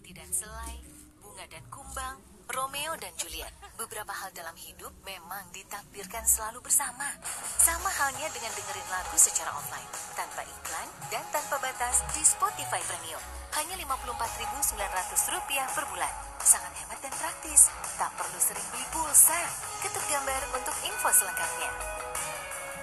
roti dan selai, bunga dan kumbang, Romeo dan Juliet. Beberapa hal dalam hidup memang ditakdirkan selalu bersama. Sama halnya dengan dengerin lagu secara online, tanpa iklan dan tanpa batas di Spotify Premium. Hanya Rp54.900 per bulan. Sangat hemat dan praktis. Tak perlu sering beli pulsa. Ketuk gambar untuk info selengkapnya.